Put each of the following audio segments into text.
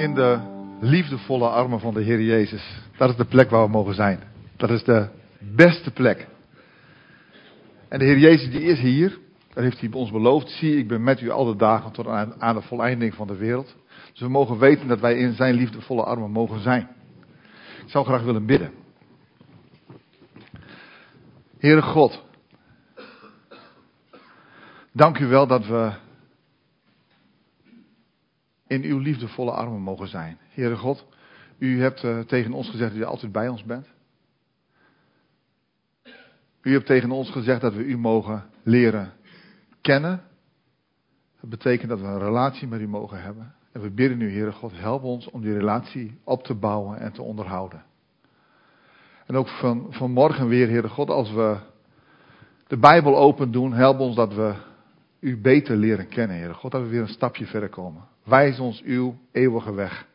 in de liefdevolle armen van de Heer Jezus. Dat is de plek waar we mogen zijn. Dat is de beste plek. En de Heer Jezus die is hier. Dat heeft hij ons beloofd. Zie, ik ben met u alle dagen tot aan, de voleinding van de wereld. Dus we mogen weten dat wij in zijn liefdevolle armen mogen zijn. Ik zou graag willen bidden. Heere God, dank u wel dat we in uw liefdevolle armen mogen zijn. Heere God, u hebt uh, tegen ons gezegd dat u altijd bij ons bent. U hebt tegen ons gezegd dat we u mogen leren kennen. Dat betekent dat we een relatie met u mogen hebben. En we bidden u, Heere God, help ons om die relatie op te bouwen en te onderhouden. En ook van, vanmorgen weer, Heere God, als we de Bijbel open doen, help ons dat we u beter leren kennen, Heere God. Dat we weer een stapje verder komen. Wijs ons uw eeuwige weg.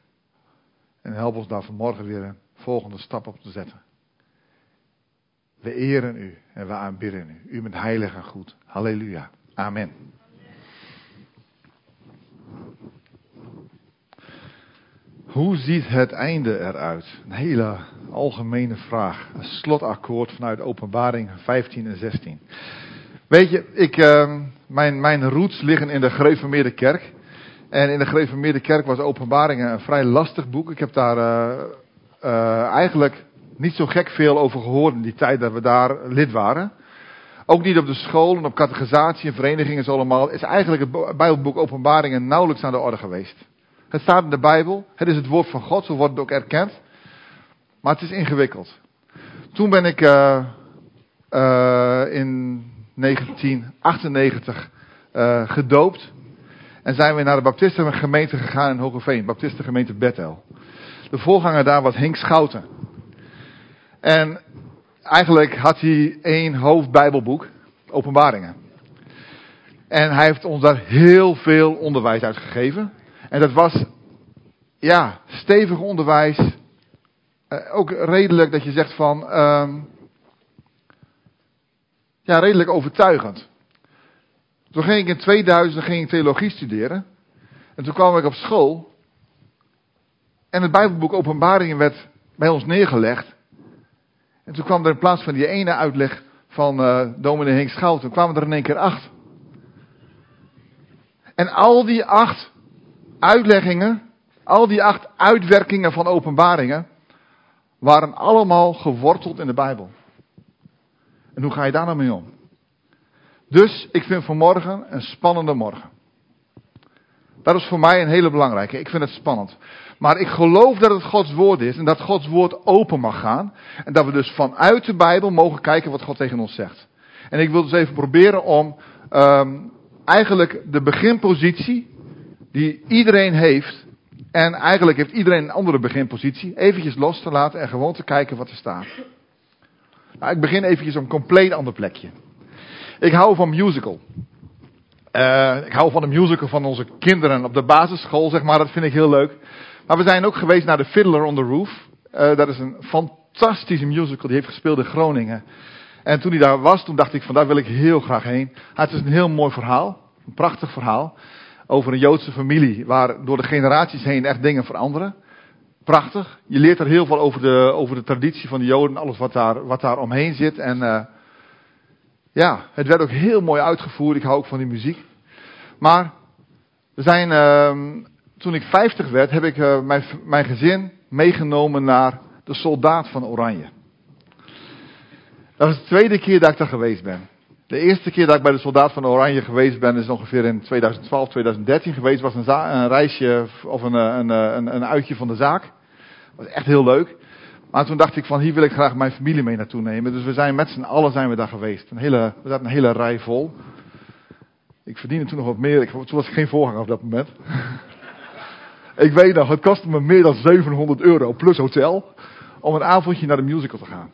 En help ons daar vanmorgen weer een volgende stap op te zetten. We eren u en we aanbidden u. U bent heilig en goed. Halleluja. Amen. Hoe ziet het einde eruit? Een hele algemene vraag. Een slotakkoord vanuit Openbaring 15 en 16. Weet je, ik, uh, mijn, mijn roots liggen in de gereformeerde kerk. En in de gereformeerde kerk was Openbaringen een vrij lastig boek. Ik heb daar uh, uh, eigenlijk niet zo gek veel over gehoord in die tijd dat we daar lid waren. Ook niet op de school en op catechisatie en verenigingen zo allemaal. Is eigenlijk het Bijbelboek Openbaringen nauwelijks aan de orde geweest. Het staat in de Bijbel. Het is het woord van God, zo wordt het ook erkend. Maar het is ingewikkeld. Toen ben ik uh, in 1998 gedoopt. En zijn we naar de Baptistengemeente gegaan in Hogeveen. Baptistengemeente Bethel. De voorganger daar was Henk Schouten. En eigenlijk had hij één hoofdbijbelboek. Openbaringen. En hij heeft ons daar heel veel onderwijs uit gegeven. En dat was, ja, stevig onderwijs. Uh, ook redelijk dat je zegt van, uh, ja, redelijk overtuigend. Toen ging ik in 2000 ging ik theologie studeren. En toen kwam ik op school. En het Bijbelboek Openbaringen werd bij ons neergelegd. En toen kwam er in plaats van die ene uitleg van uh, dominee Henk Schouten, kwamen er in één keer acht. En al die acht uitleggingen, al die acht uitwerkingen van openbaringen, waren allemaal geworteld in de Bijbel. En hoe ga je daar nou mee om? Dus ik vind vanmorgen een spannende morgen. Dat is voor mij een hele belangrijke. Ik vind het spannend. Maar ik geloof dat het Gods woord is en dat Gods woord open mag gaan. En dat we dus vanuit de Bijbel mogen kijken wat God tegen ons zegt. En ik wil dus even proberen om um, eigenlijk de beginpositie die iedereen heeft. En eigenlijk heeft iedereen een andere beginpositie. Eventjes los te laten en gewoon te kijken wat er staat. Nou, ik begin eventjes op een compleet ander plekje. Ik hou van musical. Uh, ik hou van de musical van onze kinderen op de basisschool, zeg maar. Dat vind ik heel leuk. Maar we zijn ook geweest naar The Fiddler on the Roof. Uh, dat is een fantastische musical. Die heeft gespeeld in Groningen. En toen hij daar was, toen dacht ik van daar wil ik heel graag heen. Het is een heel mooi verhaal. Een prachtig verhaal. Over een Joodse familie waar door de generaties heen echt dingen veranderen. Prachtig. Je leert er heel veel over de, over de traditie van de Joden. Alles wat daar, wat daar omheen zit. En uh, ja, het werd ook heel mooi uitgevoerd. Ik hou ook van die muziek. Maar we zijn, uh, toen ik 50 werd, heb ik uh, mijn, mijn gezin meegenomen naar de soldaat van Oranje. Dat is de tweede keer dat ik daar geweest ben. De eerste keer dat ik bij de soldaat van Oranje geweest ben, is ongeveer in 2012, 2013 geweest. Was een, een reisje of een, een, een, een uitje van de zaak. Was echt heel leuk. Maar toen dacht ik van hier wil ik graag mijn familie mee naartoe nemen. Dus we zijn met z'n allen zijn we daar geweest. Een hele, we zaten een hele rij vol. Ik verdiende toen nog wat meer. Ik, toen was ik geen voorganger op dat moment. ik weet nog, het kostte me meer dan 700 euro plus hotel. Om een avondje naar de musical te gaan.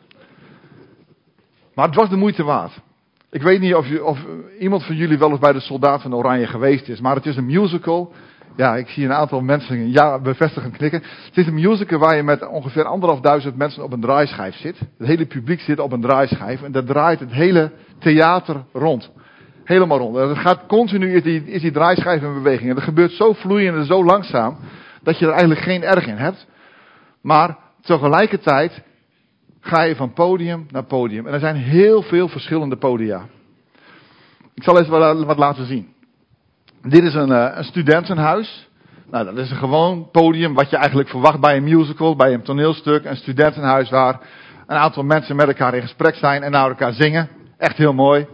Maar het was de moeite waard. Ik weet niet of, je, of iemand van jullie wel eens bij de Soldaat van Oranje geweest is. Maar het is een musical ja, ik zie een aantal mensen ja bevestigend knikken. Het is een musical waar je met ongeveer anderhalfduizend mensen op een draaischijf zit. Het hele publiek zit op een draaischijf en dat draait het hele theater rond. Helemaal rond. En het gaat continu, is die, is die draaischijf in beweging. En dat gebeurt zo vloeiend en zo langzaam, dat je er eigenlijk geen erg in hebt. Maar tegelijkertijd ga je van podium naar podium. En er zijn heel veel verschillende podia. Ik zal eens wat laten zien. Dit is een, uh, een studentenhuis. Nou, dat is een gewoon podium wat je eigenlijk verwacht bij een musical, bij een toneelstuk. Een studentenhuis waar een aantal mensen met elkaar in gesprek zijn en naar elkaar zingen. Echt heel mooi.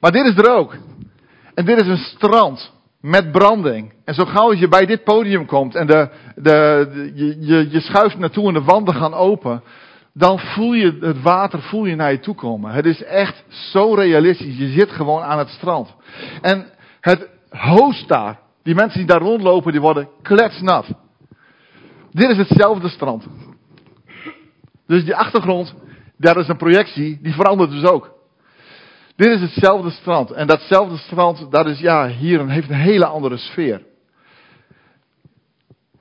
Maar dit is er ook. En dit is een strand met branding. En zo gauw als je bij dit podium komt en de, de, je, je, je schuift naartoe en de wanden gaan open, dan voel je het water voel je naar je toe komen. Het is echt zo realistisch. Je zit gewoon aan het strand. En het host daar, die mensen die daar rondlopen, die worden kletsnat. Dit is hetzelfde strand. Dus die achtergrond, daar is een projectie, die verandert dus ook. Dit is hetzelfde strand. En datzelfde strand, dat is ja, hier een, heeft een hele andere sfeer.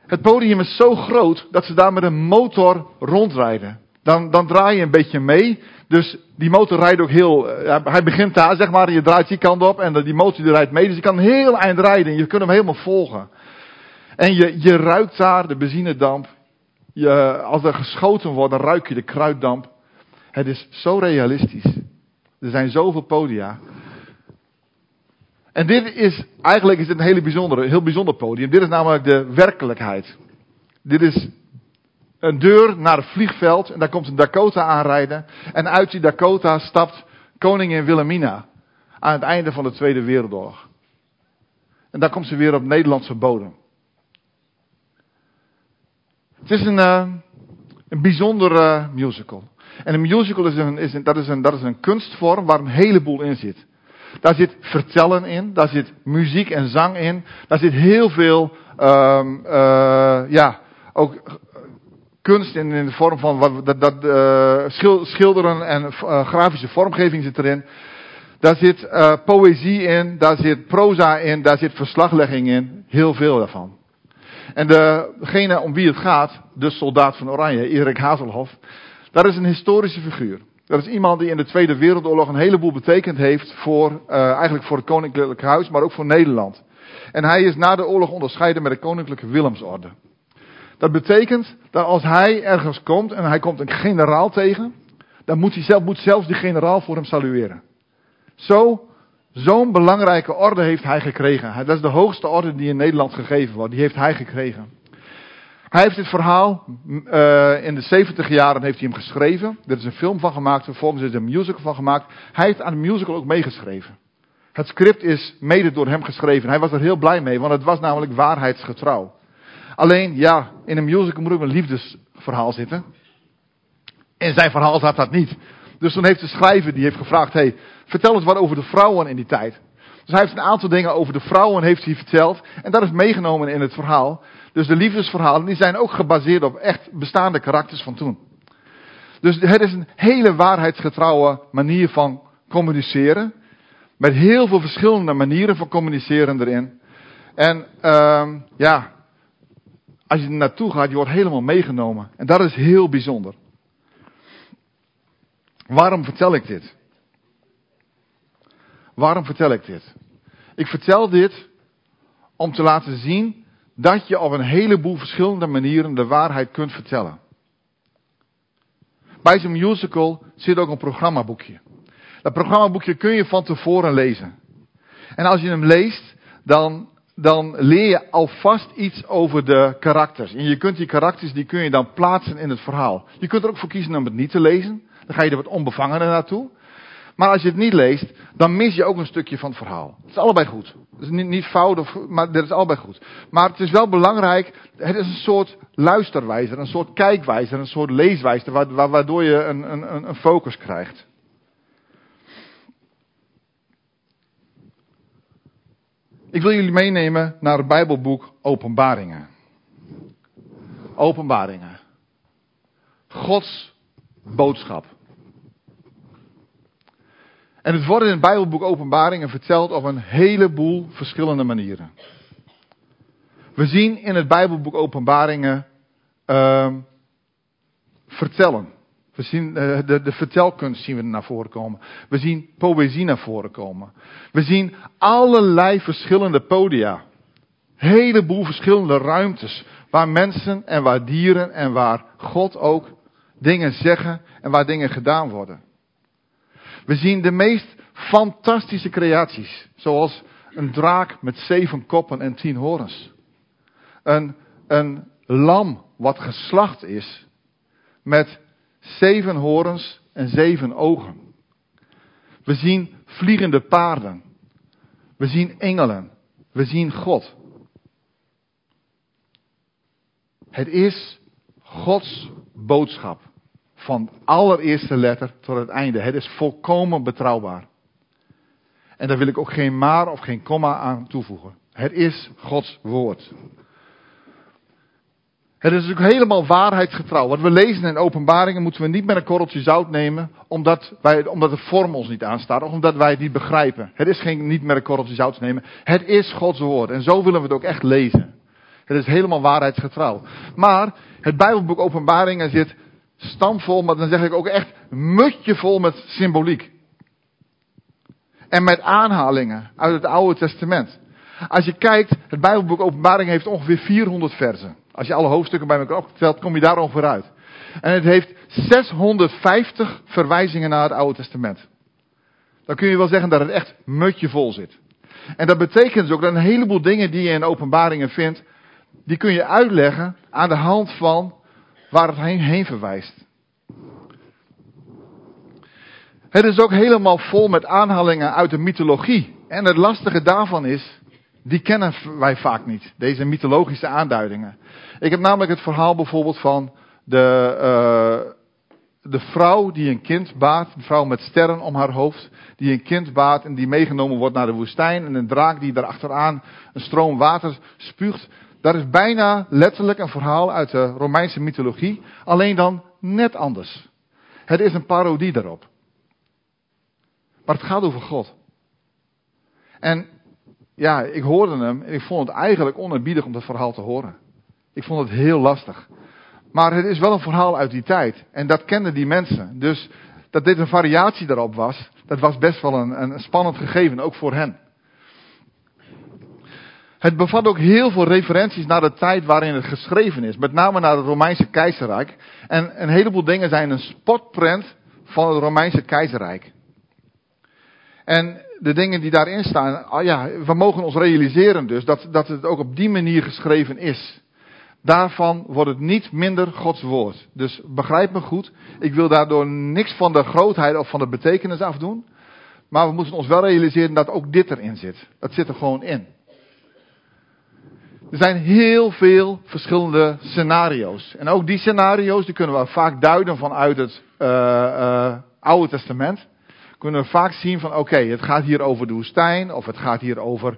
Het podium is zo groot dat ze daar met een motor rondrijden. Dan, dan draai je een beetje mee. Dus die motor rijdt ook heel. Uh, hij begint daar, zeg maar. Je draait die kant op en die motor die rijdt mee. Dus je kan heel eind rijden. Je kunt hem helemaal volgen. En je, je ruikt daar de benzinedamp. Je, als er geschoten wordt, dan ruik je de kruiddamp. Het is zo realistisch. Er zijn zoveel podia. En dit is, eigenlijk is een hele bijzondere, heel bijzonder podium. Dit is namelijk de werkelijkheid. Dit is een deur naar het vliegveld en daar komt een Dakota aanrijden. En uit die Dakota stapt koningin Wilhelmina aan het einde van de Tweede Wereldoorlog. En daar komt ze weer op Nederlandse bodem. Het is een, uh, een bijzondere musical. En een musical is een, is een, dat, is een, dat is een kunstvorm waar een heleboel in zit. Daar zit vertellen in, daar zit muziek en zang in, daar zit heel veel, um, uh, ja, ook kunst in, in de vorm van dat, dat, uh, schilderen en uh, grafische vormgeving zit erin. Daar zit uh, poëzie in, daar zit proza in, daar zit verslaglegging in. Heel veel daarvan. En degene om wie het gaat, de soldaat van Oranje, Erik Hazelhoff, dat is een historische figuur. Dat is iemand die in de Tweede Wereldoorlog een heleboel betekend heeft voor, eigenlijk voor het Koninklijk Huis, maar ook voor Nederland. En hij is na de oorlog onderscheiden met de Koninklijke Willemsorde. Dat betekent dat als hij ergens komt en hij komt een generaal tegen, dan moet, hij zelf, moet zelfs die generaal voor hem salueren. Zo, zo'n belangrijke orde heeft hij gekregen. Dat is de hoogste orde die in Nederland gegeven wordt. Die heeft hij gekregen. Hij heeft dit verhaal uh, in de 70 jaren heeft hij hem geschreven. Er is een film van gemaakt, vervolgens is er een musical van gemaakt. Hij heeft aan de musical ook meegeschreven. Het script is mede door hem geschreven. Hij was er heel blij mee, want het was namelijk waarheidsgetrouw. Alleen, ja, in een musical moet ook een liefdesverhaal zitten. In zijn verhaal zat dat niet. Dus toen heeft de schrijver, die heeft gevraagd, hey, vertel eens wat over de vrouwen in die tijd. Dus hij heeft een aantal dingen over de vrouwen heeft hij verteld. En dat is meegenomen in het verhaal. Dus de liefdesverhalen, die zijn ook gebaseerd op echt bestaande karakters van toen. Dus het is een hele waarheidsgetrouwe manier van communiceren. Met heel veel verschillende manieren van communiceren erin. En uh, ja, als je er naartoe gaat, je wordt helemaal meegenomen. En dat is heel bijzonder. Waarom vertel ik dit? Waarom vertel ik dit? Ik vertel dit om te laten zien dat je op een heleboel verschillende manieren de waarheid kunt vertellen. Bij zo'n musical zit ook een programmaboekje. Dat programmaboekje kun je van tevoren lezen. En als je hem leest, dan dan leer je alvast iets over de karakters. En je kunt die karakters, die kun je dan plaatsen in het verhaal. Je kunt er ook voor kiezen om het niet te lezen. Dan ga je er wat onbevangener naartoe. Maar als je het niet leest, dan mis je ook een stukje van het verhaal. Het is allebei goed. Het is niet, niet fout, of, maar het is allebei goed. Maar het is wel belangrijk, het is een soort luisterwijzer, een soort kijkwijzer, een soort leeswijzer, waardoor je een, een, een focus krijgt. Ik wil jullie meenemen naar het Bijbelboek Openbaringen. Openbaringen. Gods boodschap. En het wordt in het Bijbelboek Openbaringen verteld op een heleboel verschillende manieren. We zien in het Bijbelboek Openbaringen uh, vertellen. We zien uh, de, de vertelkunst zien we naar voren komen. We zien poëzie naar voren komen. We zien allerlei verschillende podia. heleboel verschillende ruimtes. Waar mensen en waar dieren en waar God ook dingen zeggen en waar dingen gedaan worden. We zien de meest fantastische creaties. Zoals een draak met zeven koppen en tien horens. Een, een lam wat geslacht is met zeven horens en zeven ogen. We zien vliegende paarden. We zien engelen. We zien God. Het is Gods boodschap. Van allereerste letter tot het einde. Het is volkomen betrouwbaar. En daar wil ik ook geen maar of geen komma aan toevoegen. Het is Gods woord. Het is natuurlijk helemaal waarheidsgetrouw. Wat we lezen in openbaringen moeten we niet met een korreltje zout nemen, omdat, wij, omdat de vorm ons niet aanstaat, of omdat wij het niet begrijpen. Het is geen, niet met een korreltje zout nemen. Het is Gods woord. En zo willen we het ook echt lezen. Het is helemaal waarheidsgetrouw. Maar het Bijbelboek Openbaringen zit stamvol, maar dan zeg ik ook echt mutje vol met symboliek. En met aanhalingen uit het Oude Testament. Als je kijkt, het Bijbelboek Openbaring heeft ongeveer 400 versen. Als je alle hoofdstukken bij elkaar optelt, kom je daar ongeveer uit. En het heeft 650 verwijzingen naar het Oude Testament. Dan kun je wel zeggen dat het echt mutje vol zit. En dat betekent dus ook dat een heleboel dingen die je in openbaringen vindt, die kun je uitleggen aan de hand van waar het heen, heen verwijst. Het is ook helemaal vol met aanhalingen uit de mythologie. En het lastige daarvan is, die kennen wij vaak niet, deze mythologische aanduidingen. Ik heb namelijk het verhaal bijvoorbeeld van de, uh, de vrouw die een kind baat, een vrouw met sterren om haar hoofd, die een kind baat en die meegenomen wordt naar de woestijn en een draak die daar achteraan een stroom water spuugt. Dat is bijna letterlijk een verhaal uit de Romeinse mythologie, alleen dan net anders. Het is een parodie daarop. Maar het gaat over God. En ja, ik hoorde hem en ik vond het eigenlijk onerbiedig om dat verhaal te horen. Ik vond het heel lastig. Maar het is wel een verhaal uit die tijd. En dat kenden die mensen. Dus dat dit een variatie daarop was, dat was best wel een, een spannend gegeven, ook voor hen. Het bevat ook heel veel referenties naar de tijd waarin het geschreven is. Met name naar het Romeinse keizerrijk. En een heleboel dingen zijn een spotprint van het Romeinse keizerrijk. En de dingen die daarin staan, ah ja, we mogen ons realiseren dus dat, dat het ook op die manier geschreven is. Daarvan wordt het niet minder Gods woord. Dus begrijp me goed, ik wil daardoor niks van de grootheid of van de betekenis afdoen. Maar we moeten ons wel realiseren dat ook dit erin zit. Dat zit er gewoon in. Er zijn heel veel verschillende scenario's. En ook die scenario's die kunnen we vaak duiden vanuit het uh, uh, Oude Testament kunnen we vaak zien van oké, het gaat hier over de woestijn, of het gaat hier over uh,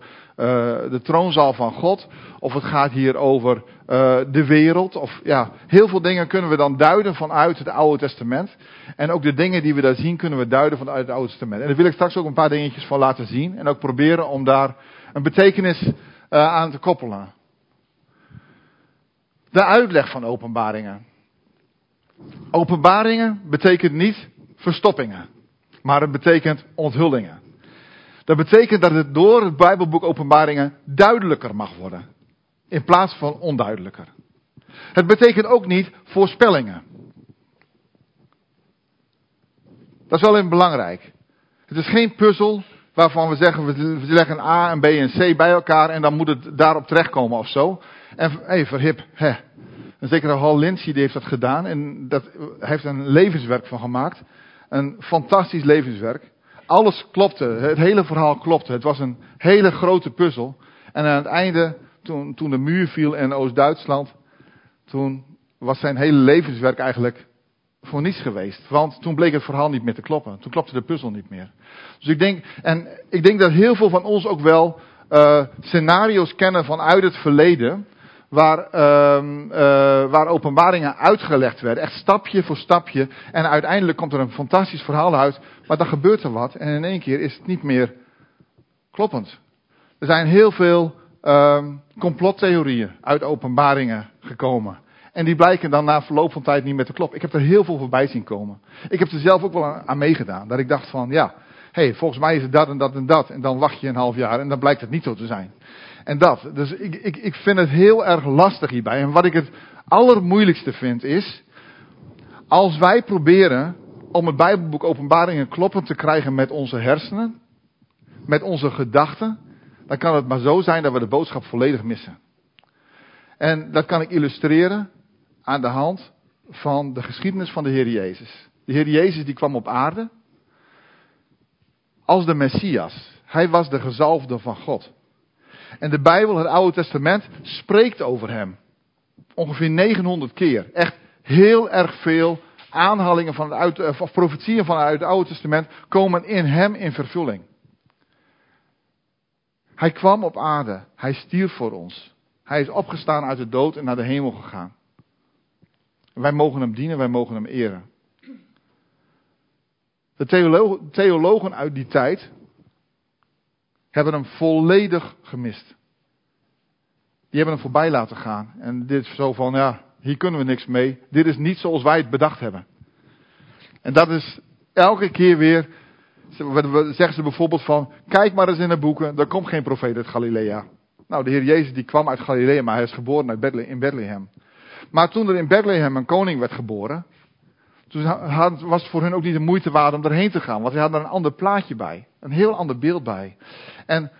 de troonzaal van God, of het gaat hier over uh, de wereld, of ja, heel veel dingen kunnen we dan duiden vanuit het Oude Testament. En ook de dingen die we daar zien kunnen we duiden vanuit het Oude Testament. En daar wil ik straks ook een paar dingetjes van laten zien en ook proberen om daar een betekenis uh, aan te koppelen. De uitleg van openbaringen. Openbaringen betekent niet verstoppingen maar het betekent onthullingen. Dat betekent dat het door het Bijbelboek Openbaringen duidelijker mag worden, in plaats van onduidelijker. Het betekent ook niet voorspellingen. Dat is wel even belangrijk. Het is geen puzzel waarvan we zeggen we leggen A en B en C bij elkaar en dan moet het daarop terechtkomen of zo. En hey, verhip, hè. En zeker Hal Lindsey heeft dat gedaan en dat heeft een levenswerk van gemaakt. Een fantastisch levenswerk. Alles klopte, het hele verhaal klopte. Het was een hele grote puzzel. En aan het einde, toen, toen de muur viel in Oost-Duitsland, toen was zijn hele levenswerk eigenlijk voor niets geweest. Want toen bleek het verhaal niet meer te kloppen. Toen klopte de puzzel niet meer. Dus ik denk, en ik denk dat heel veel van ons ook wel uh, scenario's kennen vanuit het verleden waar, uh, uh, waar openbaringen uitgelegd werden. Echt stapje voor stapje. En uiteindelijk komt er een fantastisch verhaal uit. Maar dan gebeurt er wat. En in één keer is het niet meer kloppend. Er zijn heel veel uh, complottheorieën uit openbaringen gekomen. En die blijken dan na verloop van tijd niet meer te kloppen. Ik heb er heel veel voorbij zien komen. Ik heb er zelf ook wel aan meegedaan. Dat ik dacht van, ja, hey, volgens mij is het dat en dat en dat. En dan wacht je een half jaar en dan blijkt het niet zo te zijn. En dat. Dus ik, ik, ik vind het heel erg lastig hierbij. En wat ik het allermoeilijkste vind is, als wij proberen om het Bijbelboek Openbaringen kloppend te krijgen met onze hersenen, met onze gedachten, dan kan het maar zo zijn dat we de boodschap volledig missen. En dat kan ik illustreren aan de hand van de geschiedenis van de Heer Jezus. De Heer Jezus die kwam op aarde als de Messias. Hij was de gezalfde van God. En de Bijbel, het Oude Testament, spreekt over hem. Ongeveer 900 keer. Echt heel erg veel aanhalingen van het uit, of profetieën vanuit het Oude Testament komen in hem in vervulling. Hij kwam op aarde. Hij stierf voor ons. Hij is opgestaan uit de dood en naar de hemel gegaan. Wij mogen hem dienen, wij mogen hem eren. De theologen uit die tijd hebben hem volledig gemist. Die hebben hem voorbij laten gaan. En dit is zo van, ja, hier kunnen we niks mee. Dit is niet zoals wij het bedacht hebben. En dat is elke keer weer, zeggen ze bijvoorbeeld van, kijk maar eens in de boeken, er komt geen profeet uit Galilea. Nou, de Heer Jezus die kwam uit Galilea, maar hij is geboren in Bethlehem. Maar toen er in Bethlehem een koning werd geboren, toen was het voor hen ook niet de moeite waard om erheen te gaan. Want hij had er een ander plaatje bij. Een heel ander beeld bij. En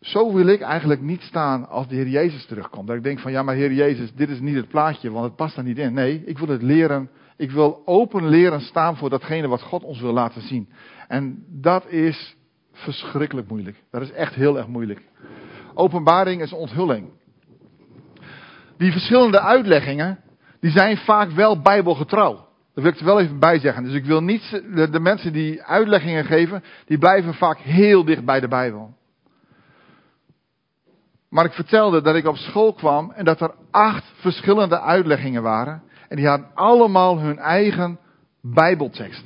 zo wil ik eigenlijk niet staan als de Heer Jezus terugkomt. Dat ik denk van ja, maar Heer Jezus, dit is niet het plaatje, want het past daar niet in. Nee, ik wil het leren. Ik wil open leren staan voor datgene wat God ons wil laten zien. En dat is verschrikkelijk moeilijk. Dat is echt heel erg moeilijk. Openbaring is onthulling. Die verschillende uitleggingen, die zijn vaak wel bijbelgetrouw. Daar wil ik er wel even bij zeggen. Dus ik wil niet, de, de mensen die uitleggingen geven, die blijven vaak heel dicht bij de Bijbel. Maar ik vertelde dat ik op school kwam en dat er acht verschillende uitleggingen waren. En die hadden allemaal hun eigen Bijbeltekst.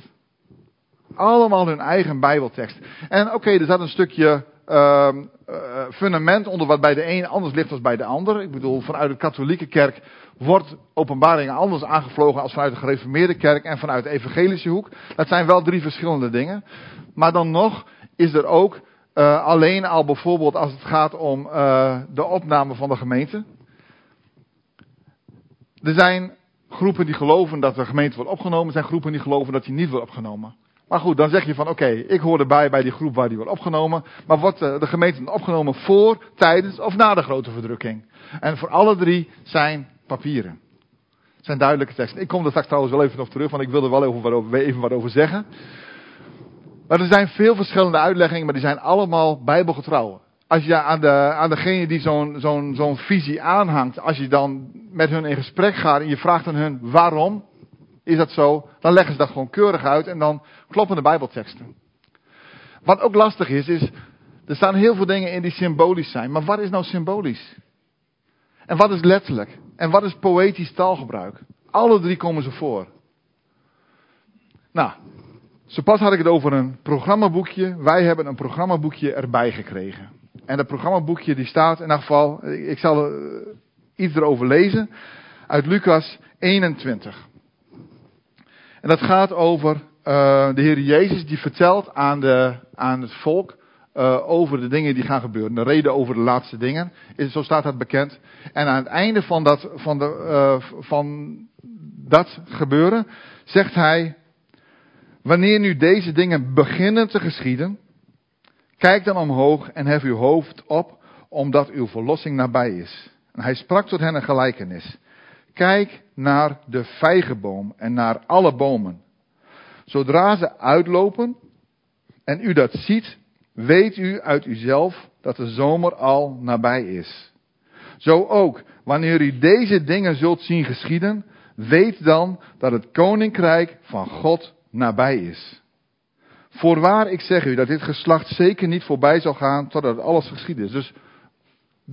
Allemaal hun eigen Bijbeltekst. En oké, er zat een stukje uh, fundament onder wat bij de een anders ligt dan bij de ander. Ik bedoel, vanuit de katholieke kerk wordt openbaringen anders aangevlogen als vanuit de gereformeerde kerk en vanuit de evangelische hoek. Dat zijn wel drie verschillende dingen. Maar dan nog is er ook uh, alleen al bijvoorbeeld als het gaat om uh, de opname van de gemeente. Er zijn groepen die geloven dat de gemeente wordt opgenomen, er zijn groepen die geloven dat die niet wordt opgenomen. Maar goed, dan zeg je van oké, ik hoor erbij bij die groep waar die wordt opgenomen. Maar wordt de, de gemeente opgenomen voor, tijdens of na de grote verdrukking? En voor alle drie zijn papieren. zijn duidelijke teksten. Ik kom er straks trouwens wel even op terug, want ik wil er wel even wat over zeggen. Maar er zijn veel verschillende uitleggingen, maar die zijn allemaal bijbelgetrouw. Als je aan, de, aan degene die zo'n zo'n zo'n visie aanhangt, als je dan met hun in gesprek gaat en je vraagt aan hun waarom is dat zo, dan leggen ze dat gewoon keurig uit en dan kloppen de bijbelteksten. Wat ook lastig is, is, er staan heel veel dingen in die symbolisch zijn, maar wat is nou symbolisch? En wat is letterlijk? En wat is poëtisch taalgebruik? Alle drie komen ze voor. Nou, zo pas had ik het over een programmaboekje. Wij hebben een programmaboekje erbij gekregen. En dat programmaboekje die staat in ieder geval, ik zal iets erover lezen, uit Lucas 21. En dat gaat over uh, de Heer Jezus die vertelt aan, de, aan het volk uh, over de dingen die gaan gebeuren. De reden over de laatste dingen. Is, zo staat dat bekend. En aan het einde van dat, van, de, uh, van dat gebeuren zegt hij Wanneer nu deze dingen beginnen te geschieden, kijk dan omhoog en hef uw hoofd op, omdat uw verlossing nabij is. En hij sprak tot hen een gelijkenis. Kijk naar de vijgenboom en naar alle bomen. Zodra ze uitlopen en u dat ziet, weet u uit uzelf dat de zomer al nabij is. Zo ook, wanneer u deze dingen zult zien geschieden, weet dan dat het koninkrijk van God nabij is. Voorwaar, ik zeg u dat dit geslacht zeker niet voorbij zal gaan totdat alles geschieden is. Dus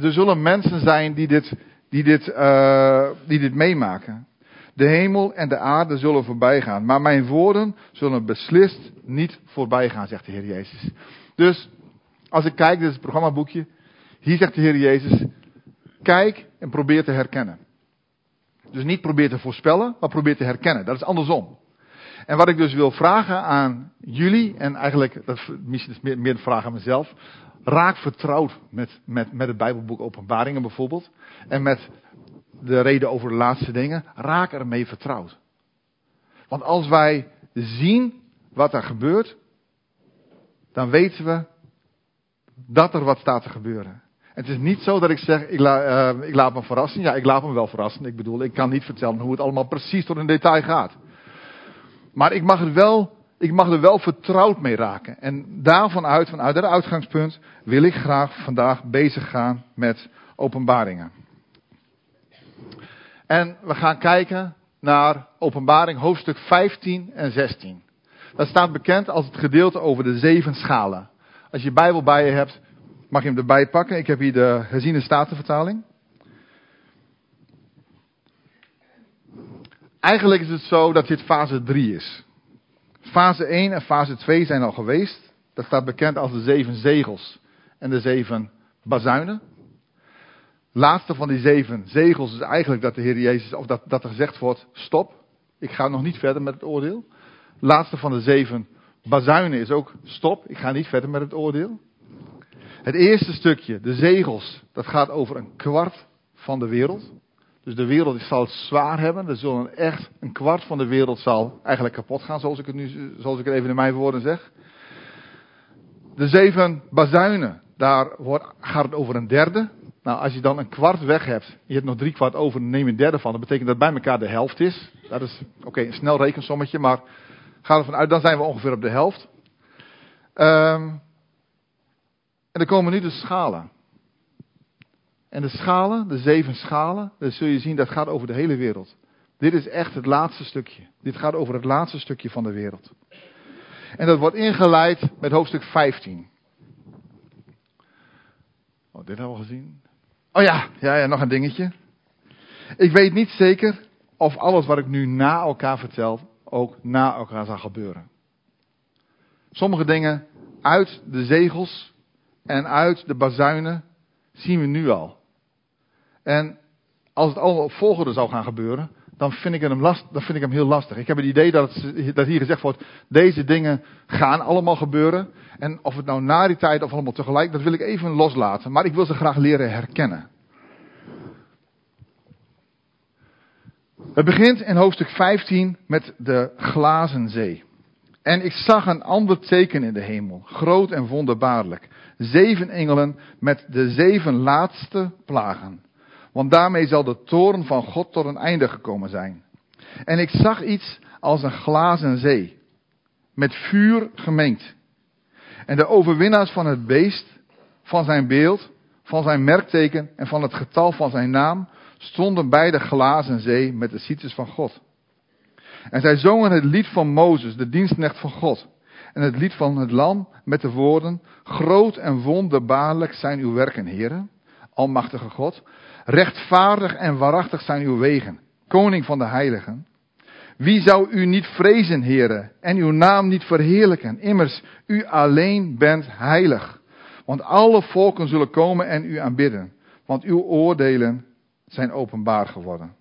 er zullen mensen zijn die dit, die dit, uh, die dit meemaken. De hemel en de aarde zullen voorbij gaan, maar mijn woorden zullen beslist niet voorbij gaan, zegt de Heer Jezus. Dus als ik kijk, dit is het programmaboekje, hier zegt de Heer Jezus, kijk en probeer te herkennen. Dus niet probeer te voorspellen, maar probeer te herkennen. Dat is andersom. En wat ik dus wil vragen aan jullie, en eigenlijk, dat is misschien meer, meer een vraag aan mezelf. Raak vertrouwd met, met, met het Bijbelboek Openbaringen bijvoorbeeld. En met de reden over de laatste dingen. Raak ermee vertrouwd. Want als wij zien wat er gebeurt, dan weten we dat er wat staat te gebeuren. Het is niet zo dat ik zeg, ik, uh, ik, laat me verrassen. Ja, ik laat me wel verrassen. Ik bedoel, ik kan niet vertellen hoe het allemaal precies tot in detail gaat. Maar ik mag, het wel, ik mag er wel vertrouwd mee raken. En daarvan uit, vanuit dat uitgangspunt, wil ik graag vandaag bezig gaan met openbaringen. En we gaan kijken naar openbaring hoofdstuk 15 en 16. Dat staat bekend als het gedeelte over de zeven schalen. Als je Bijbel bij je hebt, mag je hem erbij pakken. Ik heb hier de herziene statenvertaling. Eigenlijk is het zo dat dit fase 3 is. Fase 1 en fase 2 zijn al geweest. Dat staat bekend als de zeven zegels en de zeven bazuinen. Laatste van die zeven zegels is eigenlijk dat de Heer Jezus, of dat, dat er gezegd wordt, stop, ik ga nog niet verder met het oordeel. Laatste van de zeven bazuinen is ook, stop, ik ga niet verder met het oordeel. Het eerste stukje, de zegels, dat gaat over een kwart van de wereld. Dus de wereld zal het zwaar hebben. Er zullen echt een kwart van de wereld zal eigenlijk kapot gaan, zoals ik het nu, zoals ik het even in mijn woorden zeg. De zeven bazuinen, daar gaat het over een derde. Nou, als je dan een kwart weg hebt, je hebt nog drie kwart over, neem een derde van. Dat betekent dat bij elkaar de helft is. Dat is, oké, een snel rekensommetje, maar ga ervan uit, dan zijn we ongeveer op de helft. Um, en dan komen nu de schalen. En de schalen, de zeven schalen, dan zul je zien, dat gaat over de hele wereld. Dit is echt het laatste stukje. Dit gaat over het laatste stukje van de wereld. En dat wordt ingeleid met hoofdstuk 15. Oh, dit hebben we gezien. Oh ja, ja, ja, nog een dingetje. Ik weet niet zeker of alles wat ik nu na elkaar vertel ook na elkaar zal gebeuren. Sommige dingen uit de zegels en uit de bazuinen zien we nu al. En als het allemaal op volgorde zou gaan gebeuren, dan vind ik hem, last, dan vind ik hem heel lastig. Ik heb het idee dat, dat hier gezegd wordt, deze dingen gaan allemaal gebeuren. En of het nou na die tijd of allemaal tegelijk, dat wil ik even loslaten. Maar ik wil ze graag leren herkennen. Het begint in hoofdstuk 15 met de glazen zee. En ik zag een ander teken in de hemel, groot en wonderbaarlijk. Zeven engelen met de zeven laatste plagen. Want daarmee zal de toren van God tot een einde gekomen zijn. En ik zag iets als een glazen zee, met vuur gemengd. En de overwinnaars van het beest, van zijn beeld, van zijn merkteken en van het getal van zijn naam, stonden bij de glazen zee met de cites van God. En zij zongen het lied van Mozes, de dienstknecht van God. En het lied van het lam met de woorden, groot en wonderbaarlijk zijn uw werken, heren, almachtige God. Rechtvaardig en waarachtig zijn uw wegen, koning van de heiligen. Wie zou u niet vrezen, heren, en uw naam niet verheerlijken? Immers, u alleen bent heilig. Want alle volken zullen komen en u aanbidden, want uw oordelen zijn openbaar geworden.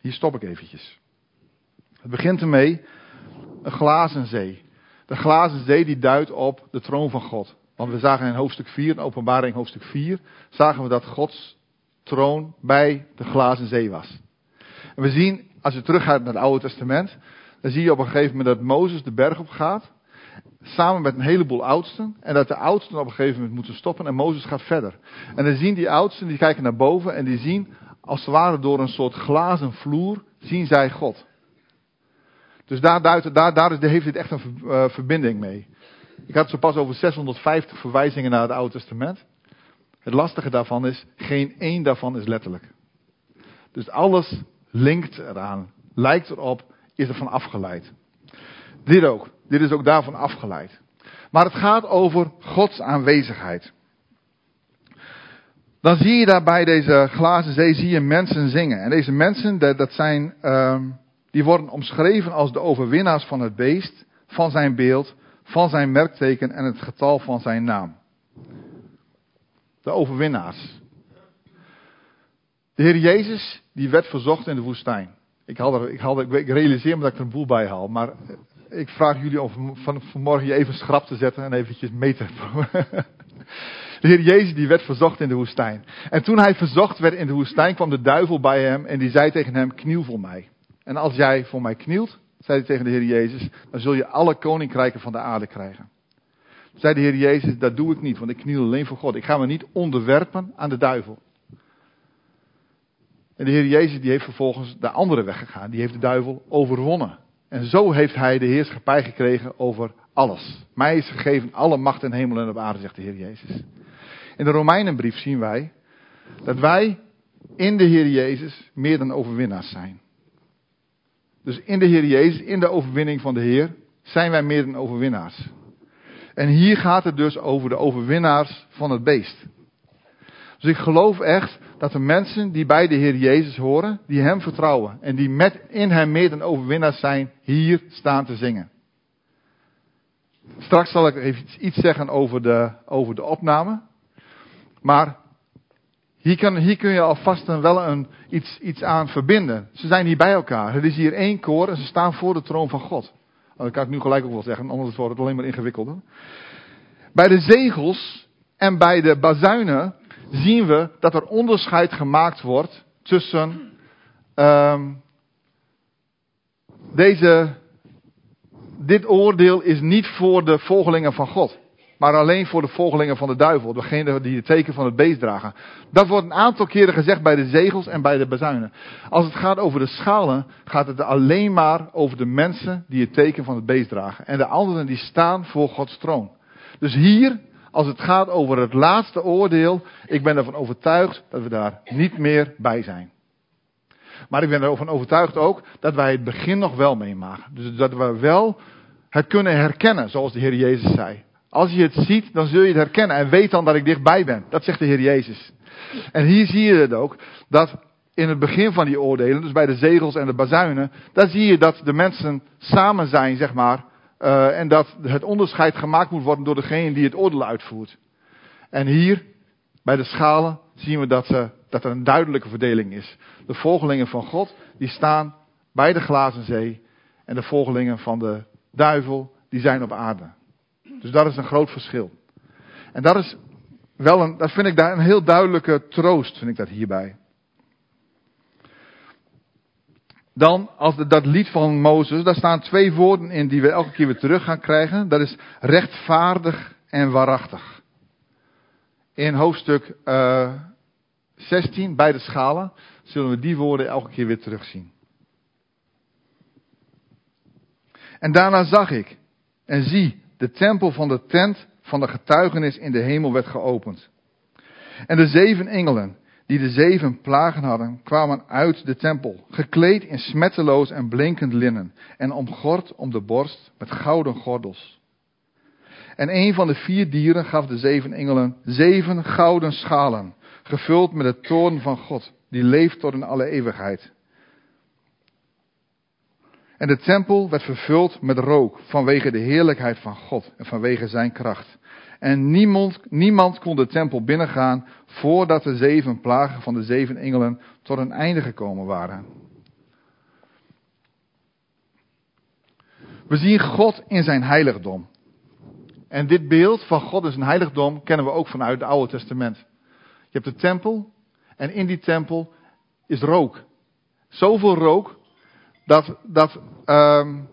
Hier stop ik eventjes. Het begint ermee, een glazen zee. De glazen zee die duidt op de troon van God. Want we zagen in hoofdstuk 4, in openbaring hoofdstuk 4, zagen we dat Gods troon bij de glazen zee was. En we zien, als je teruggaat naar het Oude Testament, dan zie je op een gegeven moment dat Mozes de berg op gaat, samen met een heleboel oudsten, en dat de oudsten op een gegeven moment moeten stoppen en Mozes gaat verder. En dan zien die oudsten, die kijken naar boven en die zien, als het ware door een soort glazen vloer, zien zij God. Dus daar, duidt, daar, daar heeft dit echt een uh, verbinding mee. Ik had zo pas over 650 verwijzingen naar het Oude Testament. Het lastige daarvan is, geen één daarvan is letterlijk. Dus alles linkt eraan, lijkt erop, is ervan afgeleid. Dit ook. Dit is ook daarvan afgeleid. Maar het gaat over Gods aanwezigheid. Dan zie je daar bij deze glazen zee zie je mensen zingen. En deze mensen, dat zijn, uh, die worden omschreven als de overwinnaars van het beest, van zijn beeld, van zijn merkteken en het getal van zijn naam. De overwinnaars. De Heer Jezus, die werd verzocht in de woestijn. Ik, haal er, ik, haal er, ik realiseer me dat ik er een boel bij haal. Maar ik vraag jullie om van, vanmorgen je even schrap te zetten en eventjes mee te De Heer Jezus die werd verzocht in de woestijn. En toen hij verzocht werd in de woestijn kwam de duivel bij hem en die zei tegen hem, kniel voor mij. En als jij voor mij knielt, zei hij tegen de Heer Jezus, dan zul je alle koninkrijken van de aarde krijgen. Zei de Heer Jezus, dat doe ik niet, want ik kniel alleen voor God. Ik ga me niet onderwerpen aan de duivel. En de Heer Jezus die heeft vervolgens de andere weg gegaan. Die heeft de duivel overwonnen. En zo heeft hij de heerschappij gekregen over alles. Mij is gegeven alle macht in hemel en op aarde, zegt de Heer Jezus. In de Romeinenbrief zien wij dat wij in de Heer Jezus meer dan overwinnaars zijn. Dus in de Heer Jezus, in de overwinning van de Heer, zijn wij meer dan overwinnaars. En hier gaat het dus over de overwinnaars van het beest. Dus ik geloof echt dat de mensen die bij de Heer Jezus horen, die Hem vertrouwen en die met in Hem meer dan overwinnaars zijn, hier staan te zingen. Straks zal ik even iets zeggen over de, over de opname. Maar hier, kan, hier kun je alvast wel een, iets, iets aan verbinden. Ze zijn hier bij elkaar. Er is hier één koor en ze staan voor de troon van God. Dat kan ik nu gelijk ook wel zeggen, anders wordt het alleen maar ingewikkelder. Bij de zegels en bij de bazuinen zien we dat er onderscheid gemaakt wordt tussen um, deze. Dit oordeel is niet voor de volgelingen van God, maar alleen voor de volgelingen van de duivel, degene die het teken van het beest dragen. Dat wordt een aantal keren gezegd bij de zegels en bij de bazuinen. Als het gaat over de schalen, gaat het alleen maar over de mensen die het teken van het beest dragen. En de anderen die staan voor Gods troon. Dus hier als het gaat over het laatste oordeel, ik ben ervan overtuigd dat we daar niet meer bij zijn. Maar ik ben ervan overtuigd ook dat wij het begin nog wel meemaken. Dus dat we wel het kunnen herkennen, zoals de Heer Jezus zei. Als je het ziet, dan zul je het herkennen. En weet dan dat ik dichtbij ben. Dat zegt de Heer Jezus. En hier zie je het ook, dat in het begin van die oordelen, dus bij de zegels en de bazuinen, daar zie je dat de mensen samen zijn, zeg maar, uh, en dat het onderscheid gemaakt moet worden door degene die het oordeel uitvoert. En hier, bij de schalen, zien we dat, uh, dat er een duidelijke verdeling is. De volgelingen van God, die staan bij de glazen zee. En de volgelingen van de duivel, die zijn op aarde. Dus dat is een groot verschil. En dat is wel een, dat vind ik daar een heel duidelijke troost, vind ik dat hierbij. Dan, als de, dat lied van Mozes, daar staan twee woorden in die we elke keer weer terug gaan krijgen. Dat is rechtvaardig en waarachtig. In hoofdstuk uh, eh, 16, bij de schalen, zullen we die woorden elke keer weer terugzien. En daarna zag ik, en zie, de tempel van de tent van de getuigenis in de hemel werd geopend. En de zeven engelen, die de zeven plagen hadden, kwamen uit de tempel, gekleed in smetteloos en blinkend linnen, en omgord om de borst met gouden gordels. En een van de vier dieren gaf de zeven engelen zeven gouden schalen, gevuld met de toorn van God, die leeft tot in alle eeuwigheid. En de tempel werd vervuld met rook vanwege de heerlijkheid van God en vanwege zijn kracht. En niemand, niemand kon de tempel binnengaan voordat de zeven plagen van de zeven engelen tot een einde gekomen waren. We zien God in zijn heiligdom. En dit beeld van God in zijn heiligdom kennen we ook vanuit het Oude Testament. Je hebt de tempel en in die tempel is rook. Zoveel rook dat, dat, um,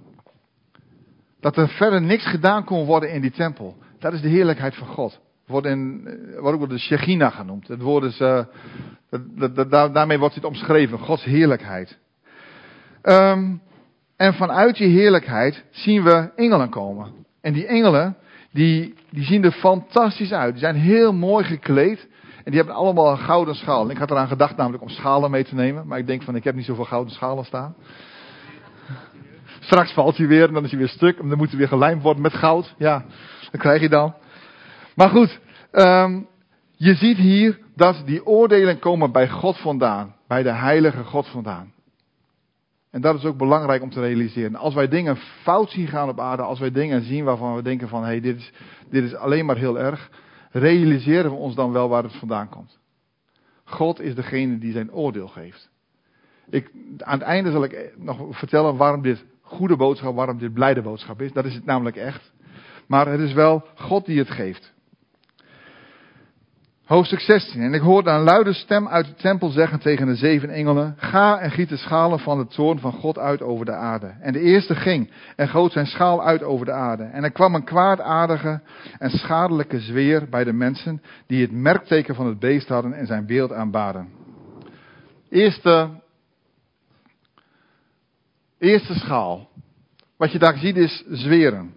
dat er verder niks gedaan kon worden in die tempel. Dat is de heerlijkheid van God. Wordt, in, eh, ook de Shechina genoemd. Het woord is, uh, dat, dat, daarmee wordt het omschreven. Gods heerlijkheid. Um, en vanuit die heerlijkheid zien we engelen komen. En die engelen, die, die zien er fantastisch uit. Die zijn heel mooi gekleed. En die hebben allemaal een gouden schaal. ik had eraan gedacht namelijk om schalen mee te nemen. Maar ik denk van, ik heb niet zoveel gouden schalen staan. Straks valt hij weer en dan is hij weer stuk. En dan moet hij weer gelijmd worden met goud. Ja, dat krijg je dan. Maar goed, um, je ziet hier dat die oordelen komen bij God vandaan. Bij de heilige God vandaan. En dat is ook belangrijk om te realiseren. Als wij dingen fout zien gaan op aarde, als wij dingen zien waarvan we denken van hé, hey, dit, is, dit is alleen maar heel erg, realiseren we ons dan wel waar het vandaan komt. God is degene die zijn oordeel geeft. Ik, aan het einde zal ik nog vertellen waarom dit goede boodschap, waarom dit blijde boodschap is. Dat is het namelijk echt. Maar het is wel God die het geeft. Hoofdstuk 16. En ik hoorde een luide stem uit de tempel zeggen tegen de zeven engelen: Ga en giet de schalen van de toorn van God uit over de aarde. En de eerste ging en goot zijn schaal uit over de aarde. En er kwam een kwaadaardige en schadelijke zweer bij de mensen die het merkteken van het beest hadden en zijn beeld aanbaden. Eerste, eerste schaal. Wat je daar ziet is zweren.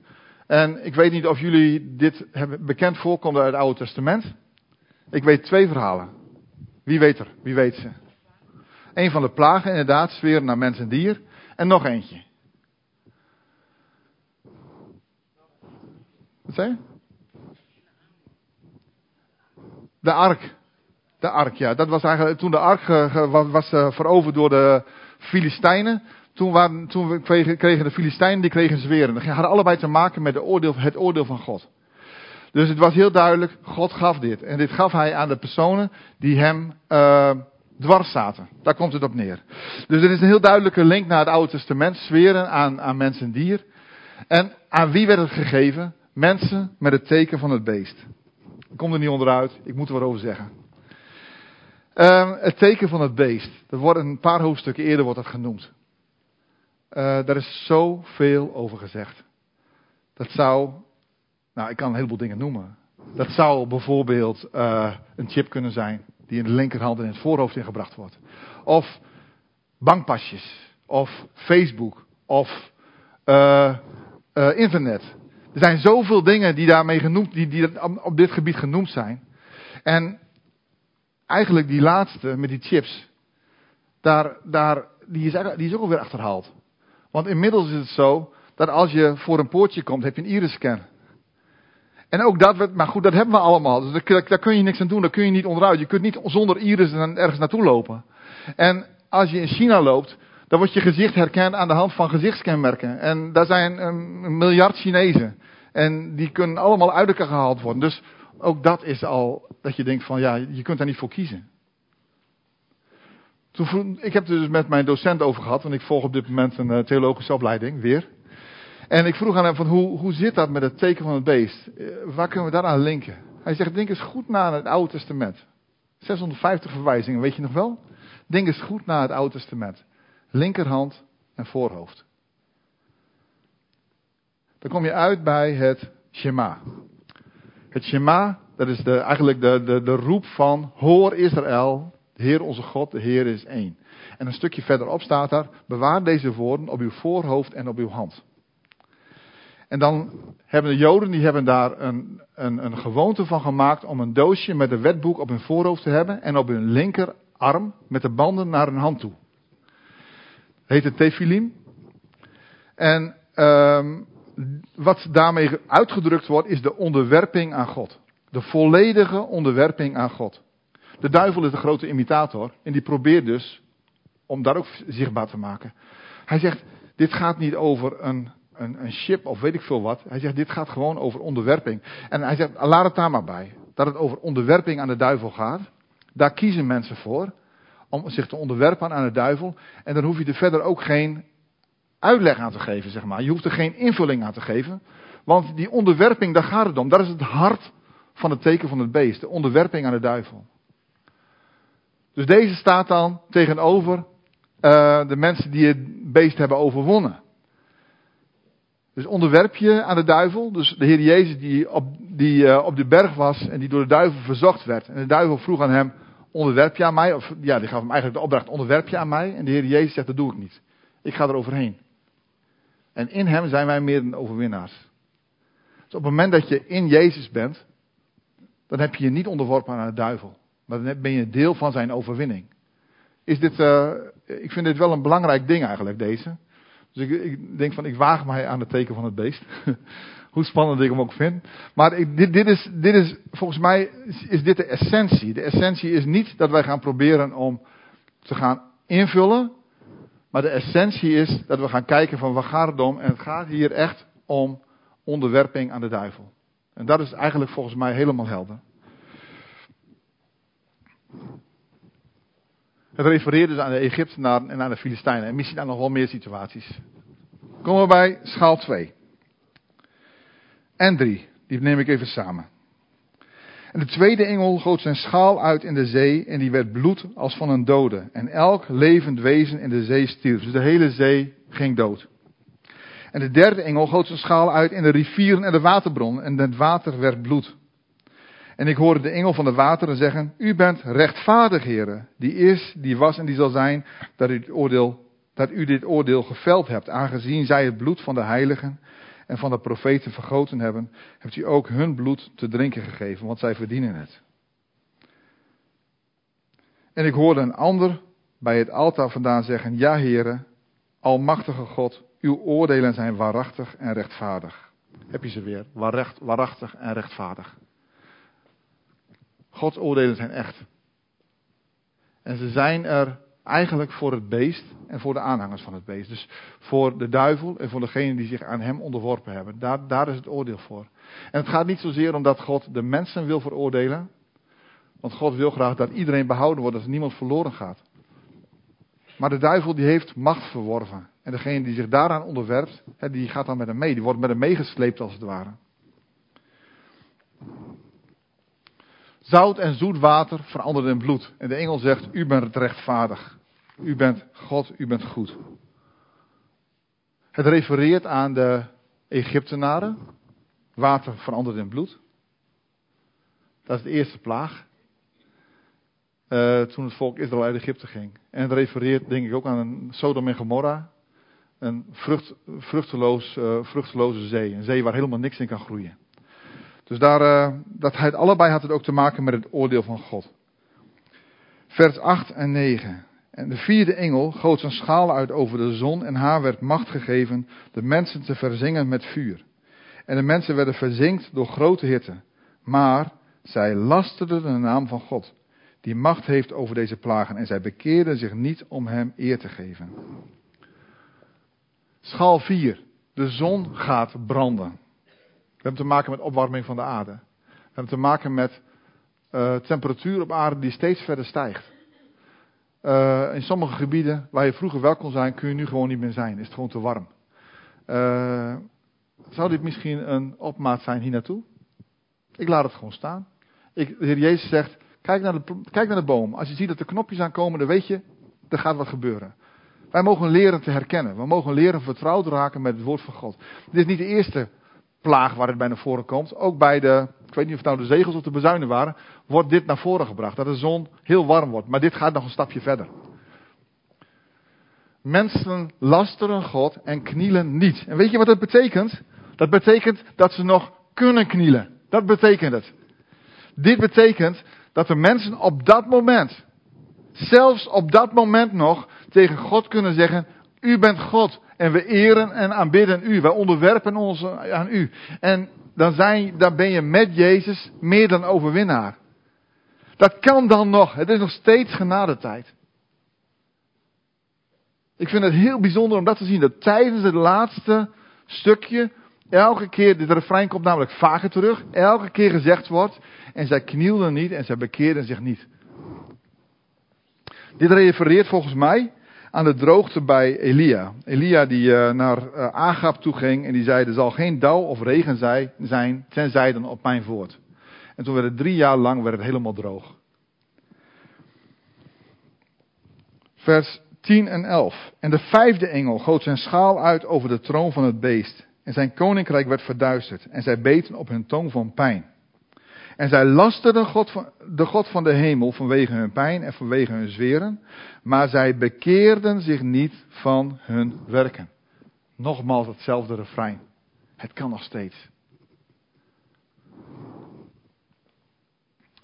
En ik weet niet of jullie dit bekend voorkomen uit het Oude Testament. Ik weet twee verhalen. Wie weet er? Wie weet ze? Een van de plagen, inderdaad, zweren naar mens en dier. En nog eentje. Wat zei? De ark. De ark, ja. Dat was eigenlijk toen de ark was, uh, veroverd door de Filistijnen. Toen, waren, toen kregen, de Filistijnen die kregen zweren. Dat hadden allebei te maken met de oordeel, het oordeel van God. Dus het was heel duidelijk, God gaf dit. En dit gaf hij aan de personen die hem uh, dwars zaten. Daar komt het op neer. Dus er is een heel duidelijke link naar het Oude Testament. Zweren aan, aan mens en dier. En aan wie werd het gegeven? Mensen met het teken van het beest. Ik kom er niet onderuit, ik moet er wat over zeggen. Uh, het teken van het beest. Dat wordt een paar hoofdstukken eerder wordt dat genoemd. Uh, daar is zoveel over gezegd. Dat zou nou, ik kan een heleboel dingen noemen. Dat zou bijvoorbeeld uh, een chip kunnen zijn die in de linkerhand en in het voorhoofd ingebracht wordt. Of bankpasjes, of Facebook, of uh, internet. Er zijn zoveel dingen die daarmee genoemd, die, die op dit gebied genoemd zijn. En eigenlijk die laatste met die chips, daar, daar, die, is, die is ook alweer achterhaald. Want inmiddels is het zo dat als je voor een poortje komt, heb je een iris-scan. En ook dat, maar goed, dat hebben we allemaal. Dus daar, daar, kun je niks aan doen, daar kun je niet onderuit. Je kunt niet zonder iris ergens naartoe lopen. En als je in China loopt, dan wordt je gezicht herkend aan de hand van gezichtskenmerken. En daar zijn een miljard Chinezen. En die kunnen allemaal uit elkaar gehaald worden. Dus ook dat is al dat je denkt van ja, je kunt daar niet voor kiezen. Toen, ik heb het dus met mijn docent over gehad, want ik volg op dit moment een uh, theologische opleiding, weer. En ik vroeg aan hem van hoe, hoe zit dat met het teken van het beest? Eh, waar kunnen we daaraan linken? Hij zegt, denk eens goed na het Oude Testament. 650 verwijzingen, weet je nog wel? Denk eens goed na het Oude Testament. Linkerhand en voorhoofd. Dan kom je uit bij het Shema. Het Shema, dat is de, eigenlijk de, de, de roep van, hoor Israël, de Heer onze God, de Heer is één. En een stukje verderop staat daar, bewaar deze woorden op uw voorhoofd en op uw hand. En dan hebben de Joden, die hebben daar een, een, een gewoonte van gemaakt om een doosje met een wetboek op hun voorhoofd te hebben en op hun linkerarm met de banden naar hun hand toe. heet het tefilim. En um, wat daarmee uitgedrukt wordt is de onderwerping aan God. De volledige onderwerping aan God. De duivel is de grote imitator en die probeert dus om dat ook zichtbaar te maken. Hij zegt, dit gaat niet over een een, een chip of weet ik veel wat. Hij zegt, dit gaat gewoon over onderwerping. En hij zegt, laat het daar maar bij. Dat het over onderwerping aan de duivel gaat. Daar kiezen mensen voor. Om zich te onderwerpen aan de duivel. En dan hoef je er verder ook geen uitleg aan te geven, zeg maar. Je hoeft er geen invulling aan te geven. Want die onderwerping, daar gaat het om. Dat is het hart van het teken van het beest. De onderwerping aan de duivel. Dus deze staat dan tegenover uh, de mensen die het beest hebben overwonnen. Dus onderwerp je aan de duivel. Dus de Heer Jezus die op, die, uh, op de berg was en die door de duivel verzocht werd. En de duivel vroeg aan hem, onderwerp je aan mij? Of ja, die gaf hem eigenlijk de opdracht, onderwerp je aan mij? En de Heer Jezus zegt, dat doe ik niet. Ik ga er overheen. En in hem zijn wij meer dan overwinnaars. Dus op het moment dat je in Jezus bent, dan heb je je niet onderworpen aan de duivel. Maar dan ben je deel van zijn overwinning. Is dit, uh, ik vind dit wel een belangrijk ding eigenlijk, deze. Dus ik, ik, denk van, ik waag mij aan het teken van het beest. Hoe spannend ik hem ook vind. Maar ik, dit, dit, is, dit is, volgens mij is dit de essentie. De essentie is niet dat wij gaan proberen om te gaan invullen. Maar de essentie is dat we gaan kijken van waar gaat het om. En het gaat hier echt om onderwerping aan de duivel. En dat is eigenlijk volgens mij helemaal helder. Het refereert dus aan de Egyptenaren en aan de Filistijnen. En misschien aan nog wel meer situaties. Komen we bij schaal 2. En 3. Die neem ik even samen. En de tweede engel goot zijn schaal uit in de zee en die werd bloed als van een dode. En elk levend wezen in de zee stierf. Dus de hele zee ging dood. En de derde engel goot zijn schaal uit in de rivieren en de waterbron en het water werd bloed. En ik hoorde de engel van de wateren zeggen, u bent rechtvaardig, heren, die is, die was en die zal zijn, dat u, oordeel, dat u dit oordeel geveld hebt, aangezien zij het bloed van de heiligen en van de profeten vergoten hebben, hebt u ook hun bloed te drinken gegeven, want zij verdienen het. En ik hoorde een ander bij het altaar vandaan zeggen, ja heren, almachtige God, uw oordelen zijn waarachtig en rechtvaardig. Heb je ze weer, waarachtig en rechtvaardig. Gods oordelen zijn echt. En ze zijn er eigenlijk voor het beest en voor de aanhangers van het beest. Dus voor de duivel en voor degenen die zich aan hem onderworpen hebben. Daar, daar is het oordeel voor. En het gaat niet zozeer omdat God de mensen wil veroordelen. Want God wil graag dat iedereen behouden wordt, dat niemand verloren gaat. Maar de duivel die heeft macht verworven. En degene die zich daaraan onderwerpt, die gaat dan met hem mee. Die wordt met hem meegesleept als het ware. Zout en zoet water veranderen in bloed. En de engel zegt, u bent rechtvaardig. U bent God, u bent goed. Het refereert aan de Egyptenaren. Water verandert in bloed. Dat is de eerste plaag. Uh, toen het volk Israël uit Egypte ging. En het refereert denk ik ook aan Sodom en Gomorra. Een uh, vruchteloze zee. Een zee waar helemaal niks in kan groeien. Dus daar, uh, dat het allebei had het ook te maken met het oordeel van God. Vers 8 en 9. En de vierde engel goot zijn schaal uit over de zon en haar werd macht gegeven de mensen te verzingen met vuur. En de mensen werden verzinkt door grote hitte. Maar zij lasterden de naam van God, die macht heeft over deze plagen, en zij bekeerden zich niet om hem eer te geven. Schaal 4. De zon gaat branden. We hebben te maken met opwarming van de aarde. We hebben te maken met uh, temperatuur op aarde die steeds verder stijgt. Uh, in sommige gebieden waar je vroeger wel kon zijn, kun je nu gewoon niet meer zijn. Is het gewoon te warm. Uh, zou dit misschien een opmaat zijn hier naartoe? Ik laat het gewoon staan. Ik, de Heer Jezus zegt, kijk naar, de, kijk naar de boom. Als je ziet dat er knopjes aankomen, dan weet je, er gaat wat gebeuren. Wij mogen leren te herkennen. We mogen leren vertrouwd raken met het woord van God. Dit is niet de eerste plaag waar het bij naar voren komt. Ook bij de, ik weet niet of het nou de zegels of de bezuinen waren, wordt dit naar voren gebracht. Dat de zon heel warm wordt. Maar dit gaat nog een stapje verder. Mensen lasteren God en knielen niet. En weet je wat dat betekent? Dat betekent dat ze nog kunnen knielen. Dat betekent het. Dit betekent dat de mensen op dat moment, zelfs op dat moment nog, tegen God kunnen zeggen, u bent God. En we eren en aanbidden u. Wij onderwerpen ons aan u. En dan, zijn, dan ben je met Jezus meer dan overwinnaar. Dat kan dan nog. Het is nog steeds genadetijd. Ik vind het heel bijzonder om dat te zien. Dat tijdens het laatste stukje, elke keer, dit refrein komt namelijk vaker terug, elke keer gezegd wordt, en zij knielden niet en zij bekeerden zich niet. Dit refereert volgens mij aan de droogte bij Elia. Elia die uh, naar uh, toe ging en die zei, er zal geen dauw of regen zijn, tenzij dan op mijn voort. En toen werd het drie jaar lang werd het helemaal droog. Vers 10 en 11. En de vijfde engel goot zijn schaal uit over de troon van het beest. En zijn koninkrijk werd verduisterd. En zij beten op hun tong van pijn. En zij lasterden God van, de God van de hemel vanwege hun pijn en vanwege hun zweren. Maar zij bekeerden zich niet van hun werken. Nogmaals hetzelfde refrein. Het kan nog steeds.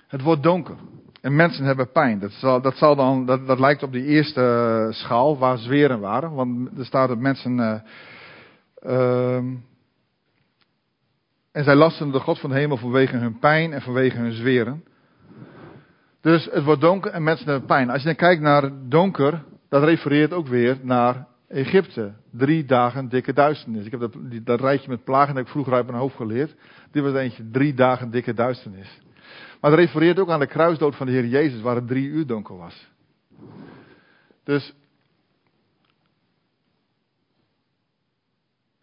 Het wordt donker. En mensen hebben pijn. Dat, zal, dat, zal dan, dat, dat lijkt op die eerste uh, schaal waar zweren waren. Want er staat dat mensen. Uh, en zij lasten de God van de hemel vanwege hun pijn en vanwege hun zweren. Dus het wordt donker en mensen hebben pijn. Als je dan kijkt naar donker, dat refereert ook weer naar Egypte. Drie dagen dikke duisternis. Ik heb dat, dat rijtje met plagen dat ik vroeger uit mijn hoofd geleerd. Dit was eentje, drie dagen dikke duisternis. Maar het refereert ook aan de kruisdood van de Heer Jezus, waar het drie uur donker was. Dus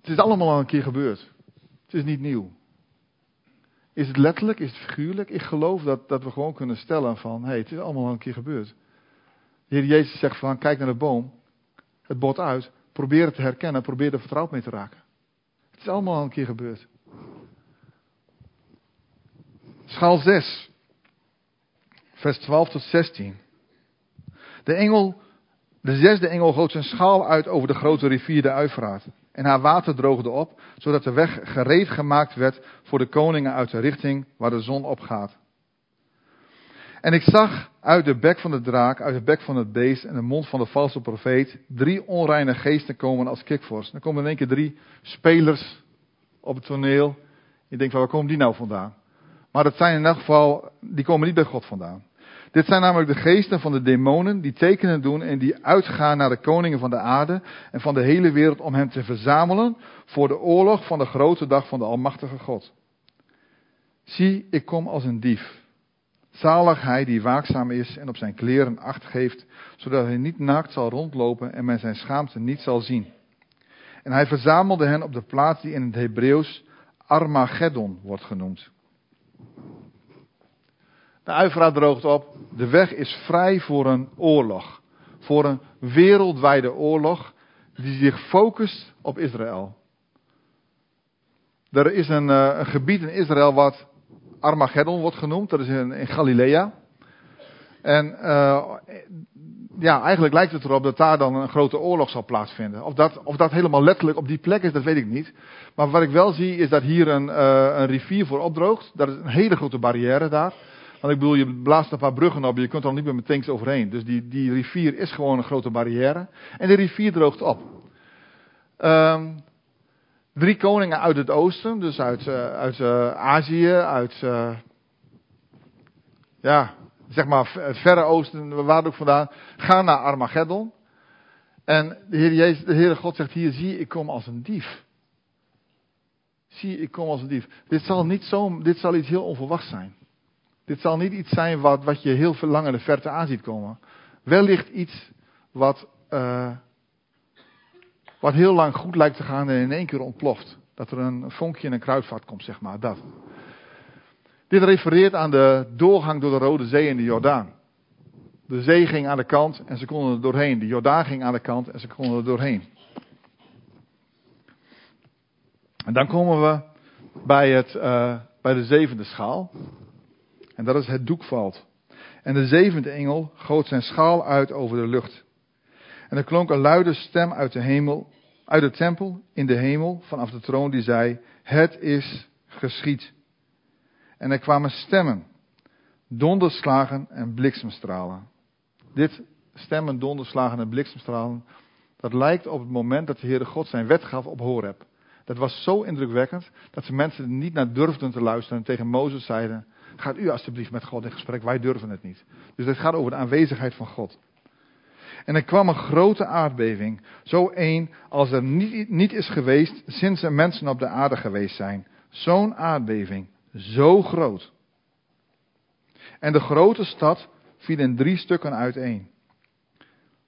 het is allemaal al een keer gebeurd. Het is niet nieuw. Is het letterlijk? Is het figuurlijk? Ik geloof dat, dat we gewoon kunnen stellen van, hé, hey, het is allemaal al een keer gebeurd. De Heer Jezus zegt van, kijk naar de boom, het bot uit, probeer het te herkennen, probeer er vertrouwd mee te raken. Het is allemaal al een keer gebeurd. Schaal 6, vers 12 tot 16. De engel, de zesde engel goot zijn schaal uit over de grote rivier de Uifraat. En haar water droogde op, zodat de weg gereed gemaakt werd voor de koningen uit de richting waar de zon opgaat. En ik zag uit de bek van de draak, uit de bek van het beest en de mond van de valse profeet drie onreine geesten komen als kikvors. Dan komen in één keer drie spelers op het toneel. Je denkt waar komen die nou vandaan? Maar dat zijn in elk geval, die komen niet bij God vandaan. Dit zijn namelijk de geesten van de demonen die tekenen doen en die uitgaan naar de koningen van de aarde en van de hele wereld om hen te verzamelen voor de oorlog van de grote dag van de Almachtige God. Zie, ik kom als een dief. Zalig hij die waakzaam is en op zijn kleren acht geeft, zodat hij niet naakt zal rondlopen en men zijn schaamte niet zal zien. En hij verzamelde hen op de plaats die in het Hebreeuws Armageddon wordt genoemd. De Uivra droogt op. De weg is vrij voor een oorlog. Voor een wereldwijde oorlog die zich focust op Israël. Er is een, uh, een gebied in Israël wat Armageddon wordt genoemd. Dat is in, in Galilea. En uh, ja, eigenlijk lijkt het erop dat daar dan een grote oorlog zal plaatsvinden. Of dat, of dat helemaal letterlijk op die plek is, dat weet ik niet. Maar wat ik wel zie is dat hier een, uh, een rivier voor opdroogt. Dat is een hele grote barrière daar. Want ik bedoel, je blaast een paar bruggen op, je kunt er niet meer met tanks overheen. Dus die, die rivier is gewoon een grote barrière. En de rivier droogt op. Um, drie koningen uit het oosten, dus uit, uh, uit uh, Azië, uit, uh, ja, zeg maar het verre oosten, waar ook vandaan, gaan naar Armageddon. En de Heer, Jezus, de God zegt hier, zie ik kom als een dief. Zie ik kom als een dief. Dit zal niet zo, dit zal iets heel onverwachts zijn. Dit zal niet iets zijn wat, wat je heel lang in de verte aan ziet komen. Wellicht iets wat, uh, wat heel lang goed lijkt te gaan en in één keer ontploft. Dat er een vonkje in een kruidvat komt, zeg maar. Dat. Dit refereert aan de doorgang door de Rode Zee in de Jordaan. De zee ging aan de kant en ze konden er doorheen. De Jordaan ging aan de kant en ze konden er doorheen. En dan komen we bij, het, uh, bij de zevende schaal. En dat is het doek valt. En de zevende engel goot zijn schaal uit over de lucht. En er klonk een luide stem uit de hemel, uit de tempel in de hemel, vanaf de troon, die zei: Het is geschied. En er kwamen stemmen, donderslagen en bliksemstralen. Dit stemmen, donderslagen en bliksemstralen, dat lijkt op het moment dat de Heere God zijn wet gaf op Horeb. Dat was zo indrukwekkend dat ze mensen niet naar durfden te luisteren en tegen Mozes zeiden: Gaat u alstublieft met God in gesprek, wij durven het niet. Dus het gaat over de aanwezigheid van God. En er kwam een grote aardbeving, zo één als er niet, niet is geweest sinds er mensen op de aarde geweest zijn. Zo'n aardbeving, zo groot. En de grote stad viel in drie stukken uiteen.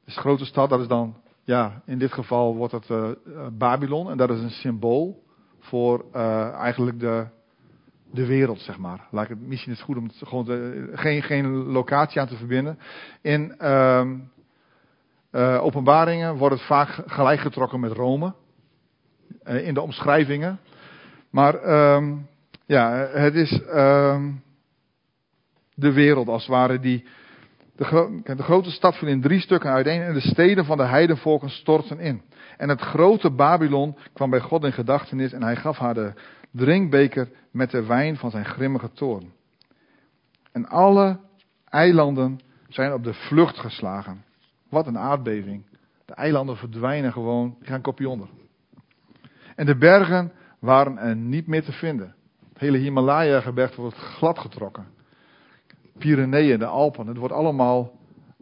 Dus de grote stad, dat is dan, ja, in dit geval wordt het uh, Babylon. En dat is een symbool voor uh, eigenlijk de, de wereld, zeg maar. Laat ik het, misschien is het goed om gewoon geen, geen locatie aan te verbinden. In uh, uh, openbaringen wordt het vaak gelijk getrokken met Rome. Uh, in de omschrijvingen. Maar uh, ja, het is ehm, de wereld als het ware die. De, de grote stad viel in drie stukken uiteen en de steden van de heidenvolken stortten in. En het grote Babylon kwam bij God in gedachtenis en hij gaf haar de drinkbeker met de wijn van zijn grimmige toorn. En alle eilanden zijn op de vlucht geslagen. Wat een aardbeving. De eilanden verdwijnen gewoon, die gaan kopje onder. En de bergen waren er niet meer te vinden. Het hele Himalaya-gebergte wordt gladgetrokken. Pyreneeën, de Alpen, het wordt allemaal,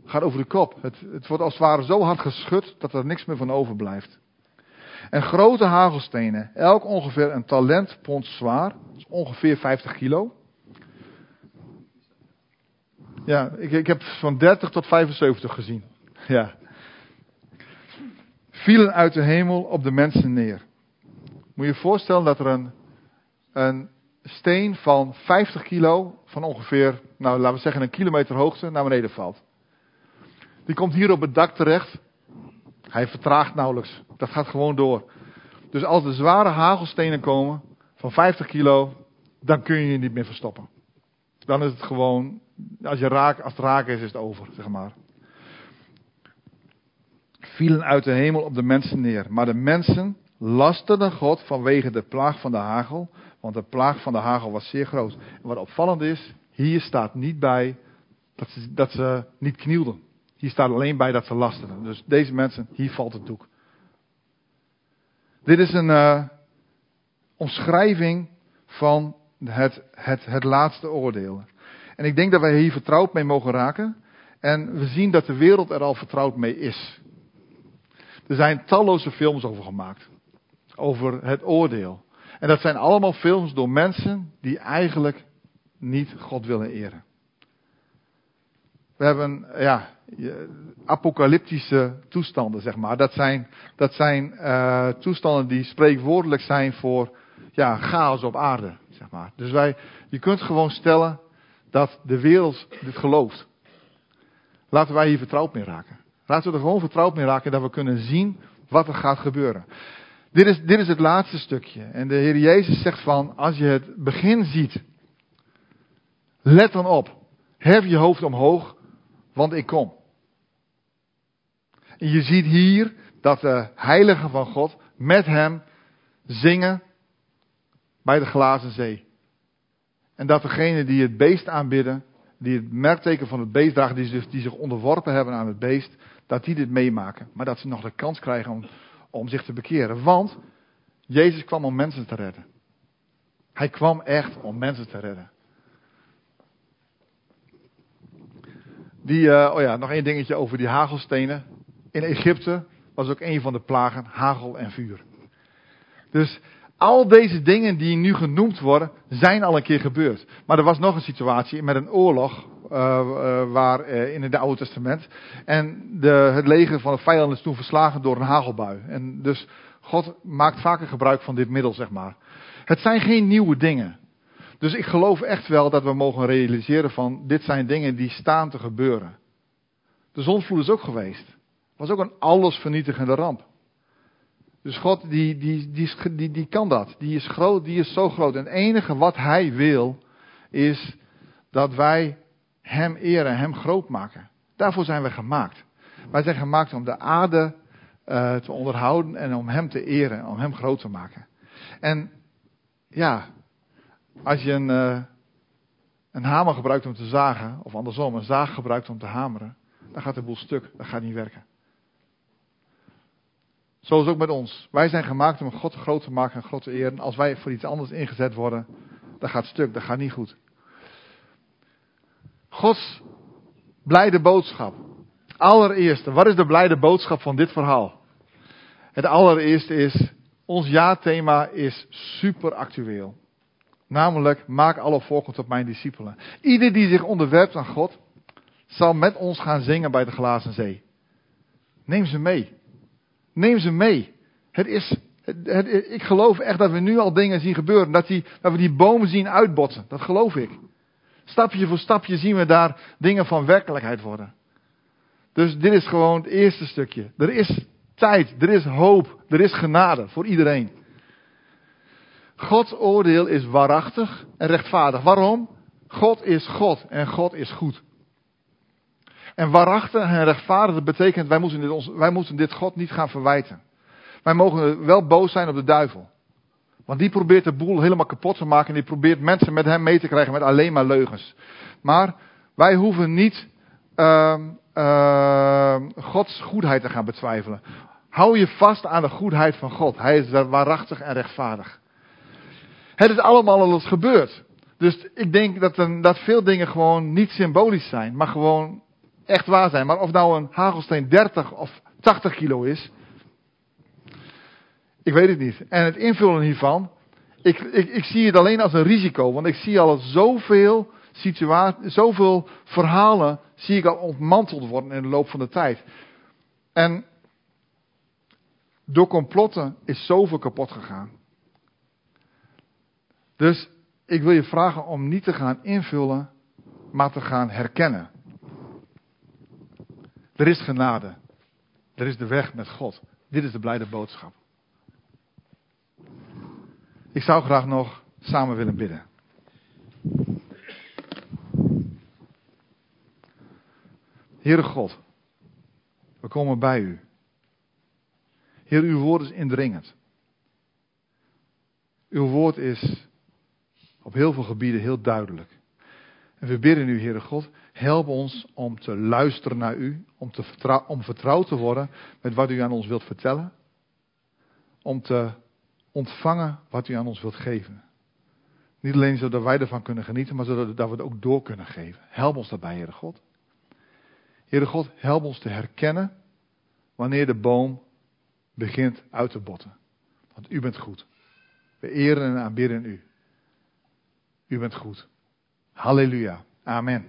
gaat over de kop. Het, het wordt als het ware zo hard geschud dat er niks meer van overblijft. En grote hagelstenen, elk ongeveer een talent pond zwaar, dus ongeveer 50 kilo. Ja, ik, ik heb van 30 tot 75 gezien. Ja. vielen uit de hemel op de mensen neer. Moet je je voorstellen dat er een, een steen van 50 kilo, van ongeveer, nou laten we zeggen een kilometer hoogte, naar beneden valt. Die komt hier op het dak terecht. Hij vertraagt nauwelijks. Dat gaat gewoon door. Dus als er zware hagelstenen komen van 50 kilo, dan kun je je niet meer verstoppen. Dan is het gewoon, als, je raak, als het raken is, is het over, zeg maar. Vielen uit de hemel op de mensen neer. Maar de mensen lasterden God vanwege de plaag van de hagel. Want de plaag van de hagel was zeer groot. En wat opvallend is, hier staat niet bij dat ze, dat ze niet knielden. Hier staat alleen bij dat ze lasterden. Dus deze mensen, hier valt het doek. Dit is een uh, omschrijving van het, het, het laatste oordeel. En ik denk dat wij hier vertrouwd mee mogen raken. En we zien dat de wereld er al vertrouwd mee is. Er zijn talloze films over gemaakt. Over het oordeel. En dat zijn allemaal films door mensen die eigenlijk niet God willen eren. We hebben, ja, apocalyptische toestanden, zeg maar. Dat zijn, dat zijn uh, toestanden die spreekwoordelijk zijn voor ja, chaos op aarde, zeg maar. Dus wij, je kunt gewoon stellen dat de wereld dit gelooft. Laten wij hier vertrouwd mee raken. Laten we er gewoon vertrouwd mee raken dat we kunnen zien wat er gaat gebeuren. Dit is, dit is het laatste stukje. En de Heer Jezus zegt van, als je het begin ziet, let dan op. Hef je hoofd omhoog, want ik kom. En je ziet hier dat de heiligen van God met hem zingen bij de glazen zee. En dat degenen die het beest aanbidden, die het merkteken van het beest dragen, die zich, die zich onderworpen hebben aan het beest, dat die dit meemaken. Maar dat ze nog de kans krijgen om, om zich te bekeren. Want Jezus kwam om mensen te redden. Hij kwam echt om mensen te redden. Die, uh, oh ja, nog één dingetje over die hagelstenen. In Egypte was ook een van de plagen hagel en vuur. Dus al deze dingen die nu genoemd worden, zijn al een keer gebeurd. Maar er was nog een situatie met een oorlog, uh, uh, waar, in het Oude Testament. En de, het leger van de vijand is toen verslagen door een hagelbui. En dus God maakt vaker gebruik van dit middel, zeg maar. Het zijn geen nieuwe dingen. Dus ik geloof echt wel dat we mogen realiseren van, dit zijn dingen die staan te gebeuren. De zondvloed is ook geweest. Was ook een allesvernietigende ramp. Dus God, die, die, die, die, die kan dat. Die is groot, die is zo groot. En het enige wat Hij wil, is dat wij Hem eren, Hem groot maken. Daarvoor zijn we gemaakt. Wij zijn gemaakt om de aarde uh, te onderhouden en om Hem te eren, om Hem groot te maken. En ja, als je een, uh, een hamer gebruikt om te zagen, of andersom, een zaag gebruikt om te hameren, dan gaat de boel stuk. Dat gaat niet werken. Zo is ook met ons. Wij zijn gemaakt om God groot te maken en God te eren. Als wij voor iets anders ingezet worden, dan gaat stuk, dat gaat niet goed. Gods blijde boodschap. Allereerste, wat is de blijde boodschap van dit verhaal? Het allereerste is, ons jaarthema is super actueel. Namelijk, maak alle volken tot mijn discipelen. Ieder die zich onderwerpt aan God, zal met ons gaan zingen bij de glazen zee. Neem ze mee. Neem ze mee. Het is, het, ik geloof echt dat we nu al dingen zien gebeuren. Dat, die, dat we die bomen zien uitbotsen. Dat geloof ik. Stapje voor stapje zien we daar dingen van werkelijkheid worden. Dus dit is gewoon het eerste stukje. Er is tijd, er is hoop, er is genade voor iedereen. Gods oordeel is waarachtig en rechtvaardig. Waarom? God is God en God is goed. En waarachtig en rechtvaardig betekent, wij moeten, dit wij moeten dit God niet gaan verwijten. Wij mogen wel boos zijn op de duivel. Want die probeert de boel helemaal kapot te maken en die probeert mensen met hem mee te krijgen met alleen maar leugens. Maar wij hoeven niet uh, uh, Gods goedheid te gaan betwijfelen. Hou je vast aan de goedheid van God. Hij is waarachtig en rechtvaardig. Het is allemaal al eens gebeurd. Dus ik denk dat, dat veel dingen gewoon niet symbolisch zijn, maar gewoon echt waar zijn. Maar of nou een hagelsteen 30 of 80 kilo is, ik weet het niet. En het invullen hiervan, ik, ik, ik zie het alleen als een risico, want ik zie al zoveel situaties, zoveel verhalen zie ik al ontmanteld worden in de loop van de tijd. En Door complotten is zoveel kapot gegaan. Dus ik wil je vragen om niet te gaan invullen, maar te gaan herkennen. Er is genade. Er is de weg met God. Dit is de blijde boodschap. Ik zou graag nog samen willen bidden. Heere God, we komen bij u. Heer, uw woord is indringend. Uw woord is op heel veel gebieden heel duidelijk. En we bidden u, Heere God, help ons om te luisteren naar u, om, te vertrouw, om vertrouwd te worden met wat u aan ons wilt vertellen, om te ontvangen wat u aan ons wilt geven. Niet alleen zodat wij ervan kunnen genieten, maar zodat we het ook door kunnen geven. Help ons daarbij, Heere God. Heere God, help ons te herkennen wanneer de boom begint uit te botten. Want u bent goed. We eren en aanbidden u. U bent goed. Halleluja. Amen.